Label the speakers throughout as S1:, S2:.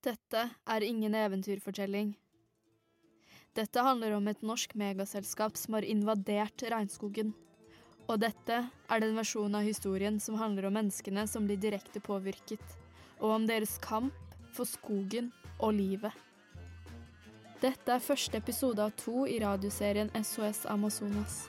S1: Dette er ingen eventyrfortelling. Dette handler om et norsk megaselskap som har invadert regnskogen. Og dette er den versjonen av historien som handler om menneskene som blir direkte påvirket, og om deres kamp for skogen og livet. Dette er første episode av to i radioserien SOS Amazonas.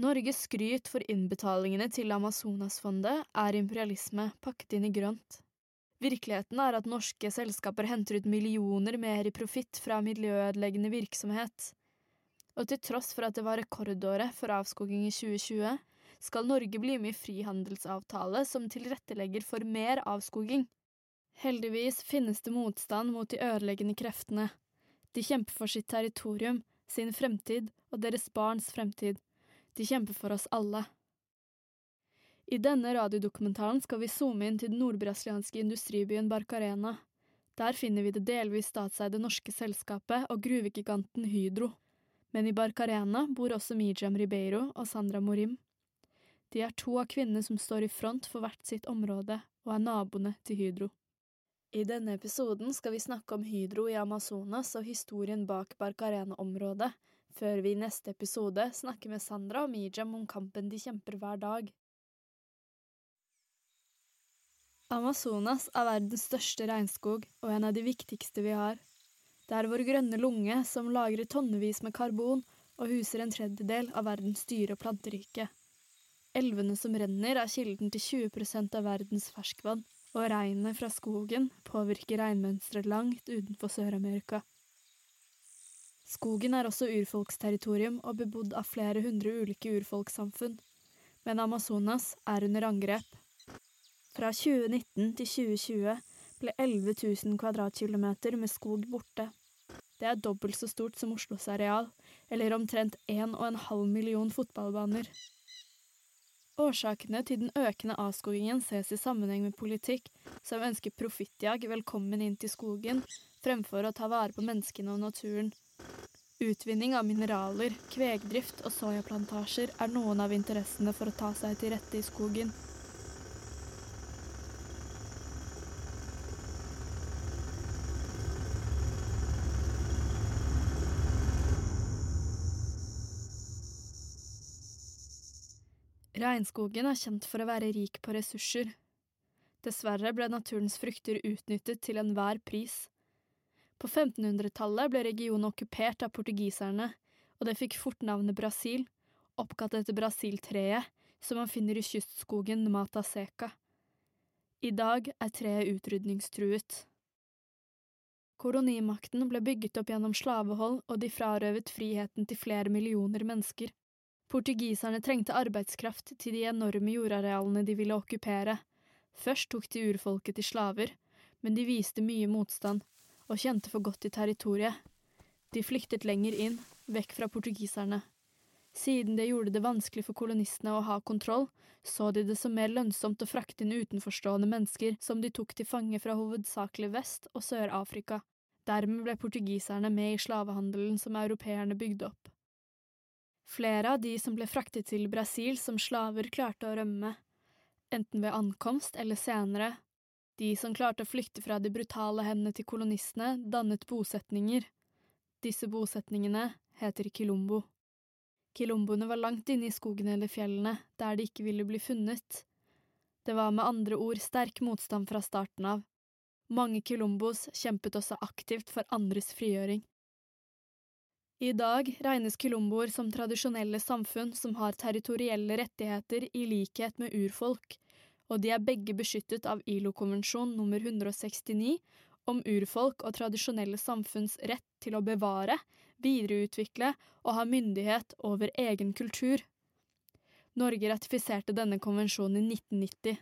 S1: Norges skryt for innbetalingene til Amazonasfondet er imperialisme pakket inn i grønt. Virkeligheten er at norske selskaper henter ut millioner mer i profitt fra miljøødeleggende virksomhet. Og til tross for at det var rekordåret for avskoging i 2020, skal Norge bli med i frihandelsavtale som tilrettelegger for mer avskoging. Heldigvis finnes det motstand mot de ødeleggende kreftene. De kjemper for sitt territorium, sin fremtid og deres barns fremtid. De kjemper for oss alle. I denne radiodokumentaren skal vi zoome inn til den nordbrasilianske industribyen Barcarena. Der finner vi det delvis statseide norske selskapet og gruvegiganten Hydro. Men i Barcarena bor også Mijam Ribeiro og Sandra Morim. De er to av kvinnene som står i front for hvert sitt område, og er naboene til Hydro. I denne episoden skal vi snakke om Hydro i Amazonas og historien bak Barcarena-området, før vi i neste episode snakker med Sandra og Mijam om kampen de kjemper hver dag. Amazonas er verdens største regnskog og en av de viktigste vi har. Det er vår grønne lunge som lagrer tonnevis med karbon og huser en tredjedel av verdens dyre- og planterike. Elvene som renner, er kilden til 20% av verdens ferskvann, og regnet fra skogen påvirker regnmønsteret langt utenfor Sør-Amerika. Skogen er også urfolksterritorium og bebodd av flere hundre ulike urfolkssamfunn, men Amazonas er under angrep. Fra 2019 til 2020 ble 11 000 kvadratkilometer med skog borte. Det er dobbelt så stort som Oslos areal, eller omtrent 1,5 million fotballbaner. Årsakene til den økende avskogingen ses i sammenheng med politikk som ønsker profittjag velkommen inn til skogen, fremfor å ta vare på menneskene og naturen. Utvinning av mineraler, kvegdrift og soyaplantasjer er noen av interessene for å ta seg til rette i skogen. Regnskogen er kjent for å være rik på ressurser. Dessverre ble naturens frukter utnyttet til enhver pris. På 1500-tallet ble regionen okkupert av portugiserne, og det fikk fort navnet Brasil, oppkalt etter brasiltreet som man finner i kystskogen Mata Seca. I dag er treet utrydningstruet. Kolonimakten ble bygget opp gjennom slavehold, og de frarøvet friheten til flere millioner mennesker. Portugiserne trengte arbeidskraft til de enorme jordarealene de ville okkupere. Først tok de urfolket til slaver, men de viste mye motstand og kjente for godt til territoriet. De flyktet lenger inn, vekk fra portugiserne. Siden det gjorde det vanskelig for kolonistene å ha kontroll, så de det som mer lønnsomt å frakte inn utenforstående mennesker som de tok til fange fra hovedsakelig Vest- og Sør-Afrika. Dermed ble portugiserne med i slavehandelen som europeerne bygde opp. Flere av de som ble fraktet til Brasil som slaver, klarte å rømme, enten ved ankomst eller senere. De som klarte å flykte fra de brutale hendene til kolonistene, dannet bosetninger. Disse bosetningene heter Kilombo. Kilomboene var langt inne i skogene eller fjellene, der de ikke ville bli funnet. Det var med andre ord sterk motstand fra starten av. Mange kilombos kjempet også aktivt for andres frigjøring. I dag regnes kilomboer som tradisjonelle samfunn som har territorielle rettigheter i likhet med urfolk, og de er begge beskyttet av ILO-konvensjon nummer 169 om urfolk og tradisjonelle samfunns rett til å bevare, videreutvikle og ha myndighet over egen kultur. Norge ratifiserte denne konvensjonen i 1990,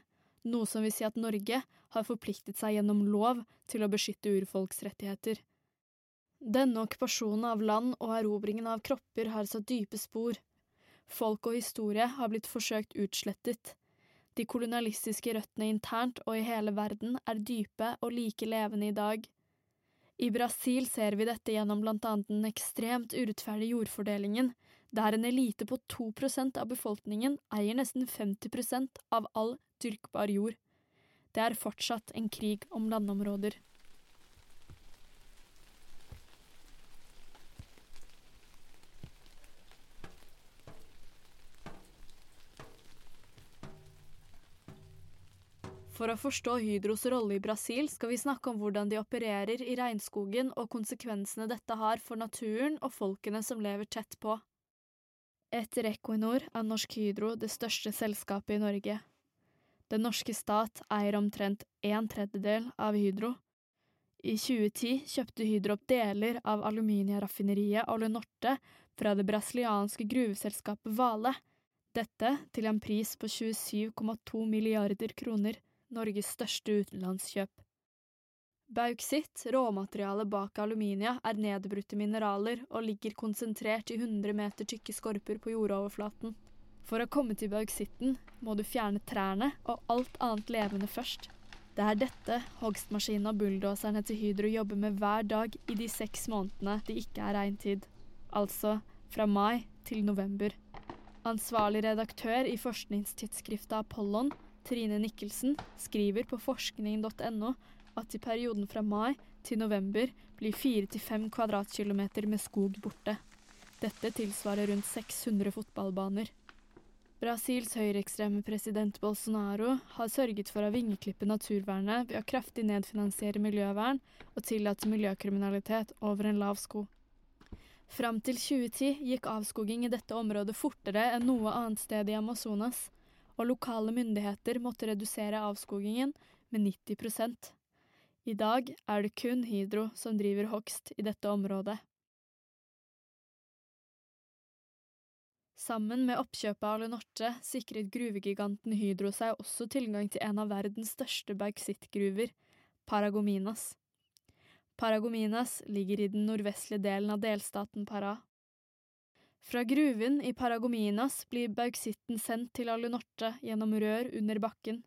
S1: noe som vil si at Norge har forpliktet seg gjennom lov til å beskytte urfolks rettigheter. Denne okkupasjonen av land og erobringen av kropper har satt dype spor. Folk og historie har blitt forsøkt utslettet. De kolonialistiske røttene internt og i hele verden er dype og like levende i dag. I Brasil ser vi dette gjennom blant annet den ekstremt urettferdige jordfordelingen, der en elite på 2% av befolkningen eier nesten 50% av all dyrkbar jord. Det er fortsatt en krig om landområder. For å forstå Hydros rolle i Brasil skal vi snakke om hvordan de opererer i regnskogen og konsekvensene dette har for naturen og folkene som lever tett på. Etter Equinor er Norsk Hydro det største selskapet i Norge. Den norske stat eier omtrent en tredjedel av Hydro. I 2010 kjøpte Hydro opp deler av aluminiumraffineriet Alunorte fra det brasilianske gruveselskapet Vale, dette til en pris på 27,2 milliarder kroner. Norges største utenlandskjøp. Bauksitt, råmaterialet bak aluminia, er nedbrutte mineraler og ligger konsentrert i 100 meter tykke skorper på jordoverflaten. For å komme til bauksitten må du fjerne trærne og alt annet levende først. Det er dette hogstmaskinen og bulldoserne til Hydro jobber med hver dag i de seks månedene det ikke er regntid. Altså fra mai til november. Ansvarlig redaktør i forskningstidsskriftet Apollon Trine Nikkelsen skriver på forskning.no at i perioden fra mai til november blir 4-5 kvadratkilometer med skog borte. Dette tilsvarer rundt 600 fotballbaner. Brasils høyreekstreme president Bolsonaro har sørget for å vingeklippe naturvernet ved å kraftig nedfinansiere miljøvern og tillate miljøkriminalitet over en lav sko. Fram til 2010 gikk avskoging i dette området fortere enn noe annet sted i Amazonas og lokale myndigheter måtte redusere avskogingen med 90 I dag er det kun Hydro som driver hogst i dette området. Sammen med oppkjøpet av Alunorte sikret gruvegiganten Hydro seg også tilgang til en av verdens største bauksittgruver, Paragominas. Paragominas ligger i den nordvestlige delen av delstaten Pará. Fra gruven i Paragominas blir bauksitten sendt til Alunorte gjennom rør under bakken.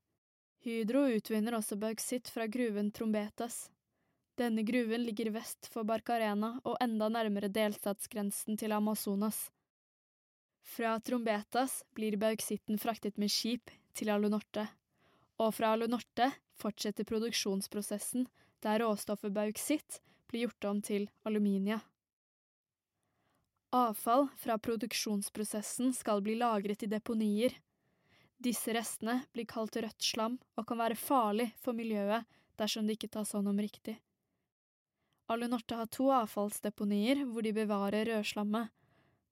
S1: Hydro utvinner også bauksitt fra gruven Trombetas. Denne gruven ligger vest for Barcarena og enda nærmere delstatsgrensen til Amazonas. Fra Trombetas blir bauksitten fraktet med skip til Alunorte, og fra Alunorte fortsetter produksjonsprosessen der råstoffet bauksitt blir gjort om til aluminia. Avfall fra produksjonsprosessen skal bli lagret i deponier. Disse restene blir kalt rødt slam og kan være farlig for miljøet dersom det ikke tas hånd om riktig. Alunorte har to avfallsdeponier hvor de bevarer rødslammet,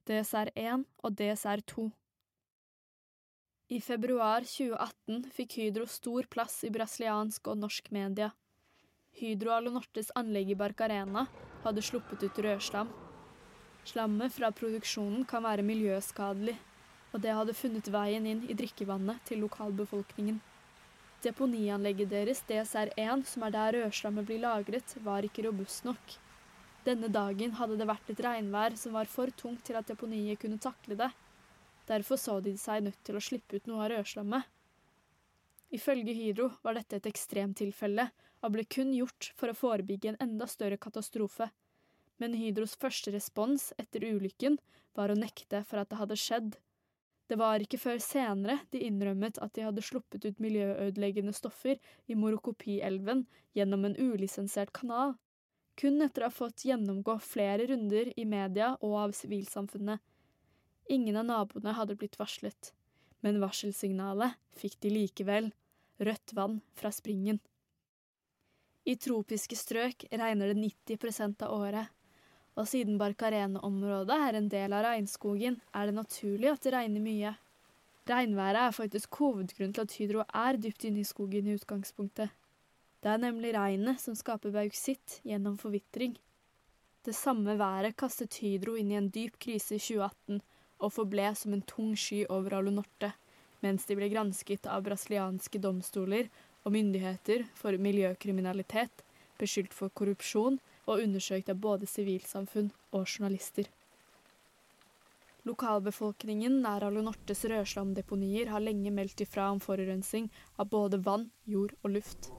S1: DSR1 og DSR2. I februar 2018 fikk Hydro stor plass i brasiliansk og norsk media. Hydro Alunortes anlegg i Barcarena hadde sluppet ut rødslam Slammet fra produksjonen kan være miljøskadelig, og det hadde funnet veien inn i drikkevannet til lokalbefolkningen. Deponianlegget deres, DSR1, som er der rødslammet blir lagret, var ikke robust nok. Denne dagen hadde det vært et regnvær som var for tungt til at deponiet kunne takle det. Derfor så de seg nødt til å slippe ut noe av rødslammet. Ifølge Hydro var dette et ekstremtilfelle, og ble kun gjort for å forebygge en enda større katastrofe men Hydros første respons etter ulykken var å nekte for at det hadde skjedd. Det var ikke før senere de innrømmet at de hadde sluppet ut miljøødeleggende stoffer i Morokopi-elven gjennom en ulisensert kanal, kun etter å ha fått gjennomgå flere runder i media og av sivilsamfunnet. Ingen av naboene hadde blitt varslet, men varselsignalet fikk de likevel, rødt vann fra springen. I tropiske strøk regner det 90% av året. Og siden Barcarene-området er en del av regnskogen, er det naturlig at det regner mye. Regnværet er faktisk hovedgrunnen til at Hydro er dypt inne i skogen i utgangspunktet. Det er nemlig regnet som skaper bauksitt gjennom forvitring. Det samme været kastet Hydro inn i en dyp krise i 2018 og forble som en tung sky over Alunorte, mens de ble gransket av brasilianske domstoler og myndigheter for miljøkriminalitet, beskyldt for korrupsjon og undersøkt av både sivilsamfunn og journalister. Lokalbefolkningen nær Alunortes rødslamdeponier har lenge meldt ifra om forurensning av både vann, jord og luft.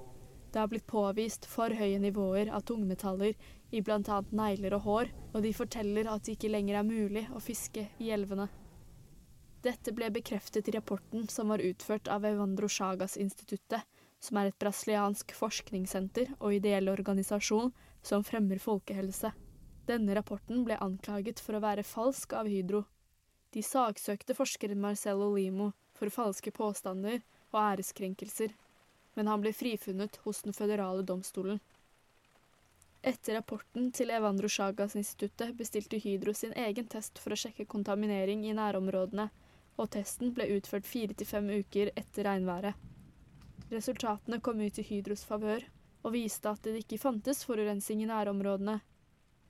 S1: Det har blitt påvist for høye nivåer av tungmetaller i bl.a. negler og hår, og de forteller at det ikke lenger er mulig å fiske i elvene. Dette ble bekreftet i rapporten som var utført av Evandro Chagas-instituttet, som er et brasiliansk forskningssenter og ideell organisasjon som fremmer folkehelse. Denne rapporten ble anklaget for å være falsk av Hydro. De saksøkte forskeren Marcello Limo for falske påstander og æreskrenkelser, men han ble frifunnet hos den føderale domstolen. Etter rapporten til Evandro Chagas-instituttet bestilte Hydro sin egen test for å sjekke kontaminering i nærområdene, og testen ble utført fire til fem uker etter regnværet. Resultatene kom ut i Hydros favør, og viste at det ikke fantes forurensning i nærområdene,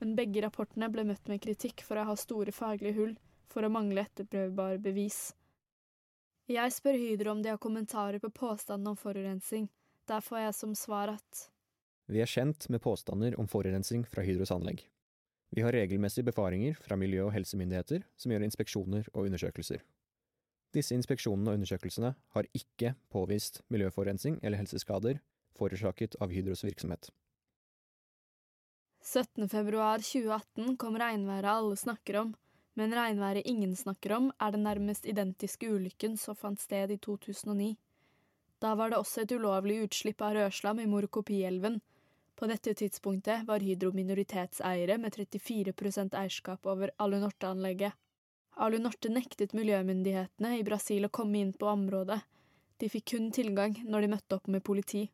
S1: men begge rapportene ble møtt med kritikk for å ha store faglige hull for å mangle etterprøvbare bevis. Jeg spør Hydro om de har kommentarer på påstanden om forurensning. Der får jeg som svar at
S2: Vi er kjent med påstander om forurensning fra Hydros anlegg. Vi har regelmessige befaringer fra miljø- og helsemyndigheter som gjør inspeksjoner og undersøkelser. Disse inspeksjonene og undersøkelsene har ikke påvist miljøforurensning eller helseskader forårsaket av Hydros virksomhet.
S1: 17.2.2018 kom regnværet alle snakker om, men regnværet ingen snakker om, er den nærmest identiske ulykken som fant sted i 2009. Da var det også et ulovlig utslipp av rødslam i Morokopielven. På dette tidspunktet var Hydro minoritetseiere med 34% eierskap over Alunorte-anlegget. Alunorte nektet miljømyndighetene i Brasil å komme inn på området. De fikk kun tilgang når de møtte opp med politi.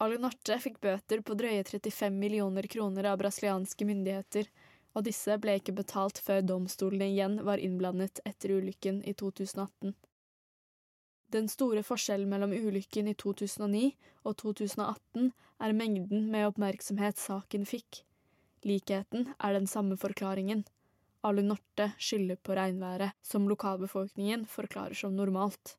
S1: Alunorte fikk bøter på drøye 35 millioner kroner av brasilianske myndigheter, og disse ble ikke betalt før domstolene igjen var innblandet etter ulykken i 2018. Den store forskjellen mellom ulykken i 2009 og 2018 er mengden med oppmerksomhet saken fikk. Likheten er den samme forklaringen. Alunorte skylder på regnværet, som lokalbefolkningen forklarer som normalt.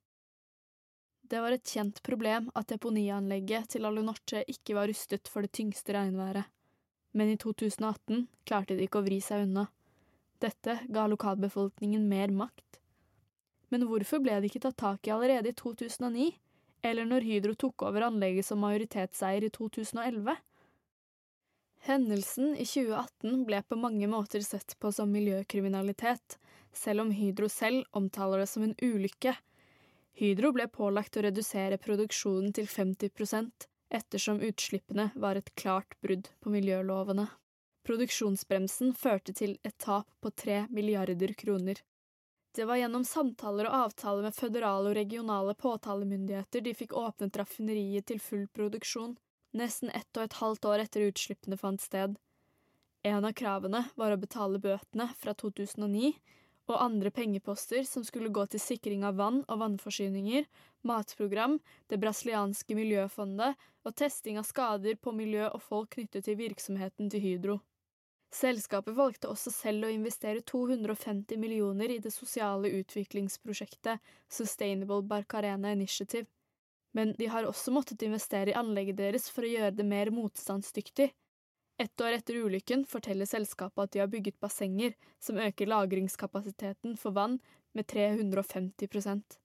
S1: Det var et kjent problem at deponianlegget til Alunorte ikke var rustet for det tyngste regnværet. Men i 2018 klarte de ikke å vri seg unna. Dette ga lokalbefolkningen mer makt. Men hvorfor ble det ikke tatt tak i allerede i 2009, eller når Hydro tok over anlegget som majoritetseier i 2011? Hendelsen i 2018 ble på mange måter sett på som miljøkriminalitet, selv om Hydro selv omtaler det som en ulykke Hydro ble pålagt å redusere produksjonen til 50% ettersom utslippene var et klart brudd på miljølovene. Produksjonsbremsen førte til et tap på tre milliarder kroner. Det var gjennom samtaler og avtaler med føderale og regionale påtalemyndigheter de fikk åpnet raffineriet til full produksjon, nesten ett og et halvt år etter utslippene fant sted. En av kravene var å betale bøtene fra 2009, og andre pengeposter som skulle gå til sikring av vann og vannforsyninger, matprogram, det brasilianske miljøfondet og testing av skader på miljø og folk knyttet til virksomheten til Hydro. Selskapet valgte også selv å investere 250 millioner i det sosiale utviklingsprosjektet Sustainable Barcarena Initiative, men de har også måttet investere i anlegget deres for å gjøre det mer motstandsdyktig, ett år etter ulykken forteller selskapet at de har bygget bassenger som øker lagringskapasiteten for vann med 350%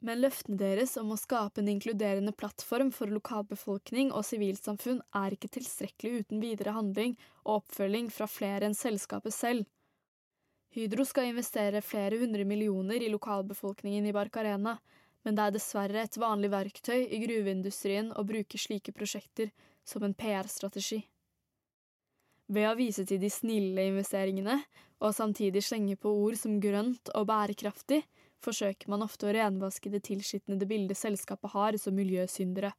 S1: Men løftene deres om å skape en inkluderende plattform for lokalbefolkning og sivilsamfunn er ikke tilstrekkelig uten videre handling og oppfølging fra flere enn selskapet selv. Hydro skal investere flere hundre millioner i lokalbefolkningen i Barcarena, men det er dessverre et vanlig verktøy i gruveindustrien å bruke slike prosjekter som en PR-strategi. Ved å vise til de snille investeringene, og samtidig slenge på ord som grønt og bærekraftig, forsøker man ofte å renvaske det tilskitnede bildet selskapet har som miljøsyndere.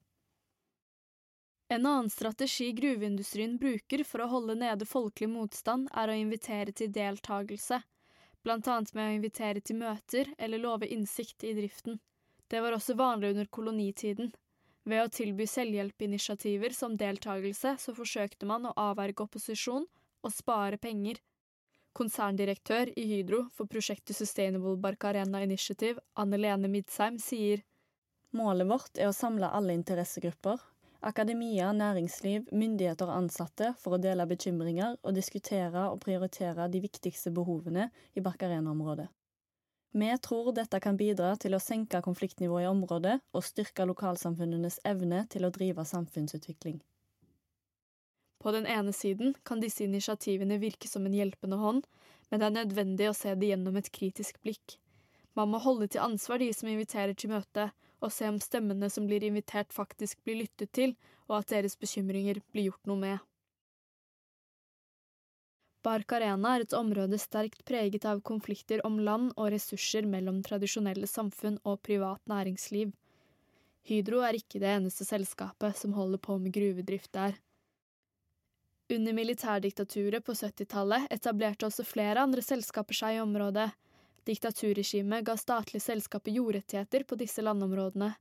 S1: En annen strategi gruveindustrien bruker for å holde nede folkelig motstand, er å invitere til deltakelse, blant annet med å invitere til møter eller love innsikt i driften. Det var også vanlig under kolonitiden, ved å tilby selvhjelpinitiativer som deltakelse så forsøkte man å avverge opposisjon og spare penger. Konserndirektør i Hydro for prosjektet Sustainable Barcarena Initiative, Anne Lene Midsheim, sier
S3: Målet vårt er å samle alle interessegrupper, akademia, næringsliv, myndigheter og ansatte for å dele bekymringer og diskutere og prioritere de viktigste behovene i Barcarena-området. Vi tror dette kan bidra til å senke konfliktnivået i området og styrke lokalsamfunnenes evne til å drive samfunnsutvikling.
S1: På den ene siden kan disse initiativene virke som en hjelpende hånd, men det er nødvendig å se det gjennom et kritisk blikk. Man må holde til ansvar de som inviterer til møte, og se om stemmene som blir invitert, faktisk blir lyttet til, og at deres bekymringer blir gjort noe med. Bark Arena er et område sterkt preget av konflikter om land og ressurser mellom tradisjonelle samfunn og privat næringsliv. Hydro er ikke det eneste selskapet som holder på med gruvedrift der. Under militærdiktaturet på 70-tallet etablerte også flere andre selskaper seg i området. Diktaturregimet ga statlige selskaper jordrettigheter på disse landområdene.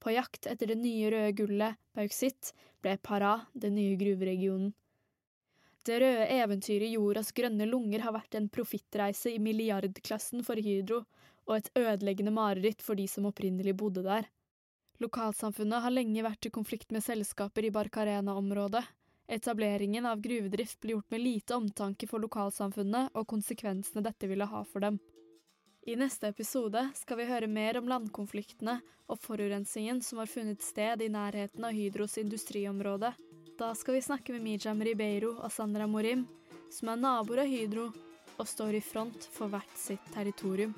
S1: På jakt etter det nye røde gullet, bauksitt, ble Pará den nye gruveregionen. Det røde eventyret Jordas grønne lunger har vært en profittreise i milliardklassen for Hydro, og et ødeleggende mareritt for de som opprinnelig bodde der. Lokalsamfunnet har lenge vært i konflikt med selskaper i Barcarena-området. Etableringen av gruvedrift ble gjort med lite omtanke for lokalsamfunnet og konsekvensene dette ville ha for dem. I neste episode skal vi høre mer om landkonfliktene og forurensningen som har funnet sted i nærheten av Hydros industriområde. Da skal vi snakke med Mijam Ribeiro og Sandra Morim, som er naboer av Hydro og står i front for hvert sitt territorium.